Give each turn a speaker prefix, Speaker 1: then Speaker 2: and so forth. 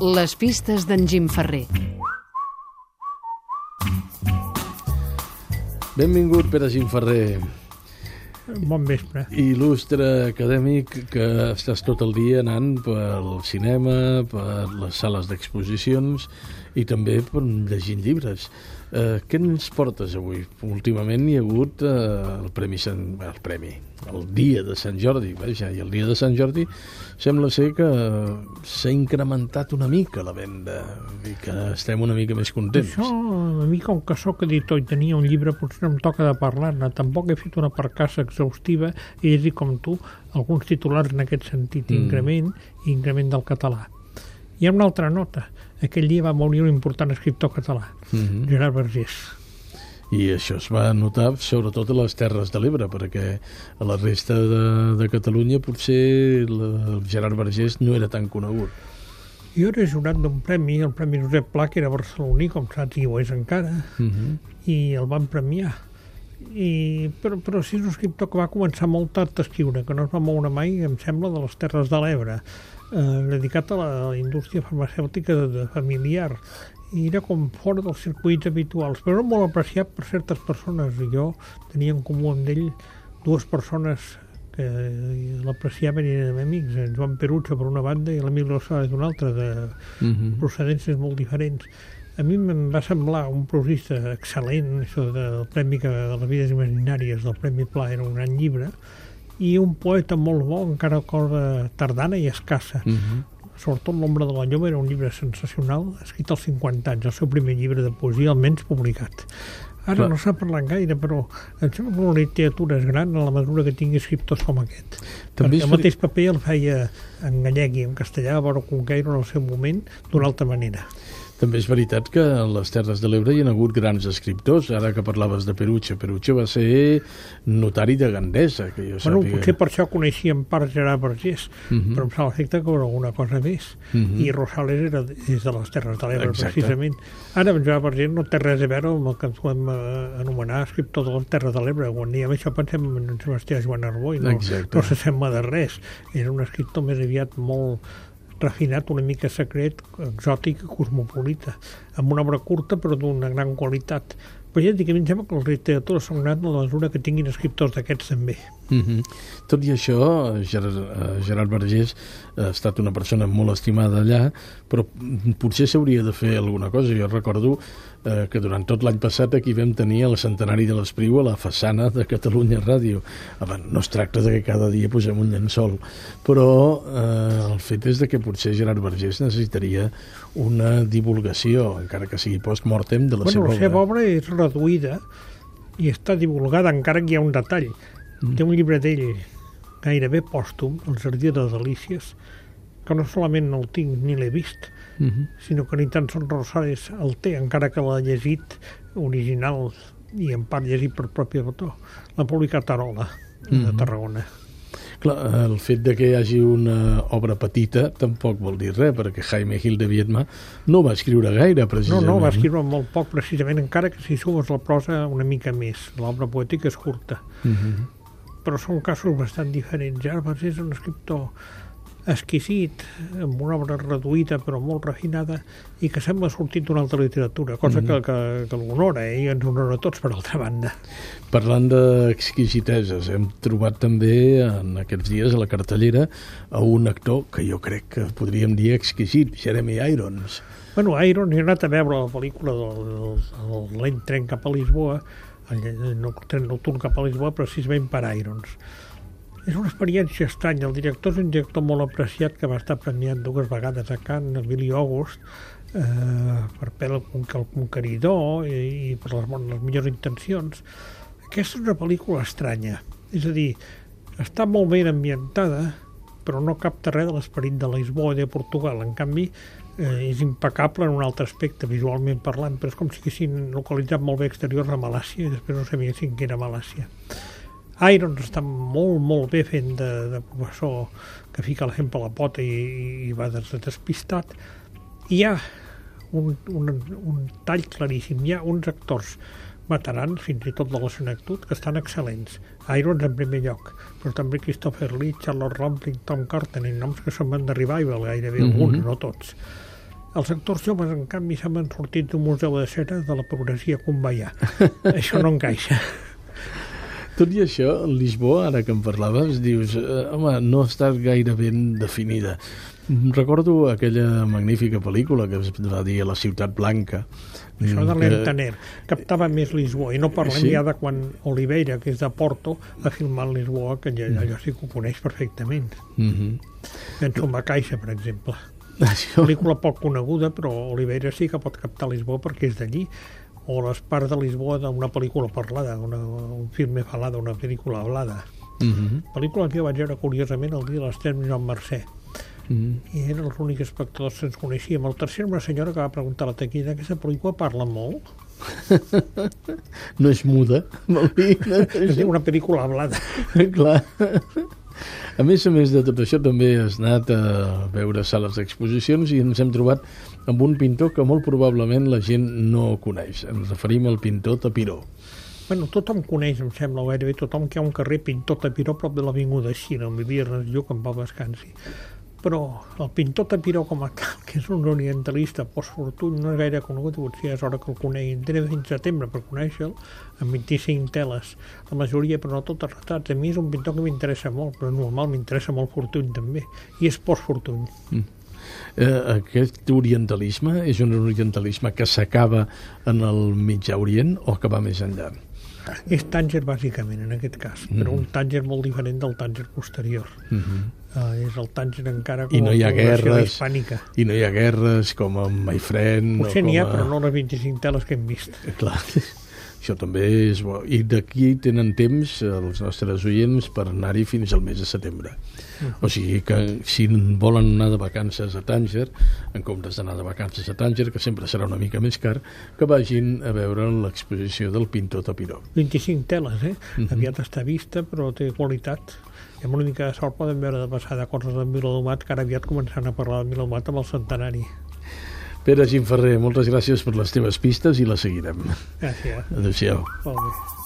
Speaker 1: Les pistes d'en Jim Ferrer.
Speaker 2: Benvingut, Pere Ginferrer,
Speaker 3: Bon vespre.
Speaker 2: il·lustre acadèmic que estàs tot el dia anant pel cinema, per les sales d'exposicions i també per llegint llibres. Eh, què ens portes avui? Últimament hi ha hagut eh, el Premi Sant... el Premi, el Dia de Sant Jordi, vaja, i el Dia de Sant Jordi sembla ser que s'ha incrementat una mica la venda i que estem una mica més contents.
Speaker 3: Això, a mi, com que sóc editor i tenia un llibre, potser no em toca de parlar-ne. Tampoc he fet una percassa exhaustiva i he dit, com tu, alguns titulars en aquest sentit,
Speaker 2: Mm.
Speaker 3: increment i increment del català. Hi ha una altra nota. Aquell dia va morir un important escriptor català,
Speaker 2: Mhm.
Speaker 3: Gerard Vergés.
Speaker 2: I això es va notar sobretot a les Terres de l'Ebre, perquè a la resta de, de Catalunya potser la, el Gerard Vergés no era tan conegut.
Speaker 3: Jo era jurat d'un premi, el Premi Josep Pla, que era barceloní, com saps, i ho és encara,
Speaker 2: Uh -huh.
Speaker 3: i el van premiar. I, però, però sí és un escriptor que va començar molt tard a escriure, que no es va moure mai, em sembla, de les Terres de l'Ebre, eh, dedicat a la, a la indústria farmacèutica de, de familiar. I era com fora dels circuits habituals, però era molt apreciat per certes persones. I jo tenia en comú amb ell dues persones que l'apreciaven i eren amics, en Joan Perucho per una banda i l'Emili Rosales d'una altra, de,
Speaker 2: Uh -huh.
Speaker 3: procedències molt diferents. A mi em va semblar un prosista excel·lent, això del Premi que, de les vides imaginàries del Premi Pla era un gran llibre, i un poeta molt bo, encara cosa tardana i escassa.
Speaker 2: Uh -huh.
Speaker 3: Sobretot L'ombra de la lloma era un llibre sensacional, escrit als 50 anys, el seu primer llibre de poesia, almenys publicat. Ara
Speaker 2: Clar.
Speaker 3: no s'ha parlat gaire, però em sembla que la literatura és gran a la mesura que tingui escriptors com aquest.
Speaker 2: També
Speaker 3: Perquè el mateix paper el feia en gallec i en castellà, a veure Conqueiro en el seu moment, d'una altra manera.
Speaker 2: També és veritat que a les Terres de l'Ebre hi ha hagut grans escriptors. Ara que parlaves de Peruche, Peruche va ser notari de Gandesa, que jo
Speaker 3: Bueno,
Speaker 2: sàpiga.
Speaker 3: potser per això coneixia en part Gerard Vergés,
Speaker 2: Mhm.
Speaker 3: però em fa l'efecte que era alguna cosa més.
Speaker 2: Mhm.
Speaker 3: I Rosales era, és de les Terres de l'Ebre, precisament. Ara, en Gerard Vergés no té res a veure amb el que ens podem eh, anomenar escriptor de les Terres de l'Ebre. Quan diem això pensem en en Sebastià Joan Arboi, no,
Speaker 2: Exacte.
Speaker 3: no s'assembla de res. Era un escriptor més aviat molt refinat, una mica secret, exòtic i cosmopolita, amb una obra curta però d'una gran qualitat. Però ja et dic, a mi em sembla que les literatures són grans en la mesura que tinguin escriptors d'aquests també.
Speaker 2: Uh -huh. Tot i això, Gerard, eh, Gerard Vergés ha estat una persona molt estimada allà, però potser s'hauria de fer alguna cosa. Jo recordo eh, que durant tot l'any passat aquí vam tenir el centenari de l'Espriu a la façana de Catalunya Ràdio. Home, no es tracta de que cada dia posem un llençol, però eh, el fet és de que potser Gerard Vergés necessitaria una divulgació, encara que sigui post-mortem, de la
Speaker 3: bueno,
Speaker 2: seva
Speaker 3: la seva
Speaker 2: obra.
Speaker 3: obra és reduïda i està divulgada, encara que hi ha un detall.
Speaker 2: Mm.
Speaker 3: Té un llibre d'ell gairebé pòstum, El jardí de delícies, que no solament no el tinc ni l'he vist,
Speaker 2: Uh -huh.
Speaker 3: sinó que ni tan sols Rosales el té, encara que l'ha llegit original i en part llegit per propi autor. L'ha publicat Arola, de
Speaker 2: Mhm.
Speaker 3: Tarragona.
Speaker 2: Clar, el fet de que hi hagi una obra petita tampoc vol dir res, perquè Jaime Gil de Viedma no va escriure gaire,
Speaker 3: No,
Speaker 2: precisament.
Speaker 3: no, va escriure molt poc, precisament, encara que si sumes la prosa una mica més. L'obra poètica és curta.
Speaker 2: Uh -huh.
Speaker 3: però són casos bastant diferents. Vergés és un escriptor exquisit, amb una obra reduïda però molt refinada i que sembla sortit d'una altra literatura, cosa que, que, que l'honora eh? i ens honora a tots per altra banda.
Speaker 2: Parlant d'exquisiteses, hem trobat també en aquests dies a la cartellera a un actor que jo crec que podríem dir exquisit, Jeremy Irons.
Speaker 3: Bueno, Iron, he anat a veure la pel·lícula del, del, del lent tren cap a Lisboa, el, el tren nocturn cap a Lisboa, precisament per Irons. És una experiència estranya. El director és un director molt apreciat que va estar premiat dues vegades a Cannes, el Billy August, eh, per Pel el Con- el Conqueridor i, i per les, les millors intencions. Aquesta és una pel·lícula estranya. És a dir, està molt ben ambientada, però no capta res de l'esperit de Lisboa i de Portugal. En canvi, eh, és impecable en un altre aspecte, visualment parlant, però és com si haguessin localitzat molt bé exteriors a Malàcia i després no sabessin que era Malàcia. Irons està molt, molt bé fent de, de professor que fica la gent per la pota i, i va des, despistat. I hi ha un, un, un tall claríssim. Hi ha uns actors veterans, fins i tot de la senectut, que estan excel·lents. Irons en primer lloc, però també Christopher Lee, Charlotte Rampling, Tom Carton, i noms que són van de revival gairebé,
Speaker 2: Mhm.
Speaker 3: alguns, no tots. Els actors joves, en canvi, s'han sortit d'un museu de cera de la progressia conveià. Això no encaixa.
Speaker 2: Tot i això, Lisboa, ara que em parlaves, dius, eh, home, no estat gaire ben definida. Recordo aquella magnífica pel·lícula que es va dir La ciutat blanca.
Speaker 3: Això de
Speaker 2: que-
Speaker 3: l'Entaner captava més Lisboa, i no parlem
Speaker 2: Sí?
Speaker 3: ja de quan Oliveira, que és de Porto, ha filmat Lisboa, que allò, allò sí que ho coneix perfectament.
Speaker 2: Mhm.
Speaker 3: Penso en la Caixa, per exemple.
Speaker 2: Això,
Speaker 3: Pel·lícula poc coneguda, però Oliveira sí que pot captar Lisboa perquè és d'allí. O les parts de Lisboa d'una pel·lícula parlada, una, un film falada, una pel·lícula hablada.
Speaker 2: Mhm.
Speaker 3: Pel·lícula que jo vaig veure curiosament el dia de l'estrena amb Joan Mercè.
Speaker 2: Mhm.
Speaker 3: I eren els únics espectadors que ens coneixíem. El tercer era una senyora que va preguntar a la taquilla aquesta pel·lícula parla molt.
Speaker 2: no és muda, vol dir. No,
Speaker 3: És una pel·lícula hablada.
Speaker 2: Clar. A més a més de tot això, també has anat a veure sales d'exposicions i ens hem trobat amb un pintor que molt probablement la gent no coneix. Ens referim al pintor Tapiró.
Speaker 3: Bueno, tothom coneix, em sembla, gairebé tothom que hi ha un carrer pintor Tapiró a prop de l'Avinguda Xina, on vivia Ernest Lluc, en Pau Descansi. Però el pintor Tapiró com a tal, que és un orientalista postfortuny, no és gaire conegut, potser és hora que el coneguin. Tenen fins setembre per conèixer-lo, amb 25 teles, la majoria, però no totes retrats. A mi és un pintor que m'interessa molt, però normal m'interessa molt Fortuny també, i és postfortuny.
Speaker 2: Eh, aquest orientalisme és un orientalisme que s'acaba en el Mitjà Orient o que va més enllà?
Speaker 3: És Tànger, bàsicament, en aquest cas, però un Tànger molt diferent del Tànger posterior.
Speaker 2: Mm -hmm.
Speaker 3: Uh, és el Tànger encara com
Speaker 2: I no hi ha guerres.
Speaker 3: hispànica.
Speaker 2: I no hi ha guerres com amb My Friend
Speaker 3: Potser n'hi ha,
Speaker 2: a...
Speaker 3: però no les 25 teles que hem vist.
Speaker 2: Clar, això també és bo. I d'aquí tenen temps els nostres oients per anar-hi fins al mes de setembre. O sigui que si volen anar de vacances a Tànger, en comptes d'anar de vacances a Tànger, que sempre serà una mica més car, que vagin a veure l'exposició del pintor Tapiró.
Speaker 3: 25 teles, eh?
Speaker 2: Mhm.
Speaker 3: Aviat està vista, però té qualitat. I amb una mica de sort poden veure de passada coses de Viladomat, que ara aviat començaran a parlar de Viladomat amb el centenari.
Speaker 2: Pere Gimferrer, moltes gràcies per les teves pistes i les seguirem.
Speaker 3: Gràcies.
Speaker 2: Adéu-siau.
Speaker 3: Molt bé.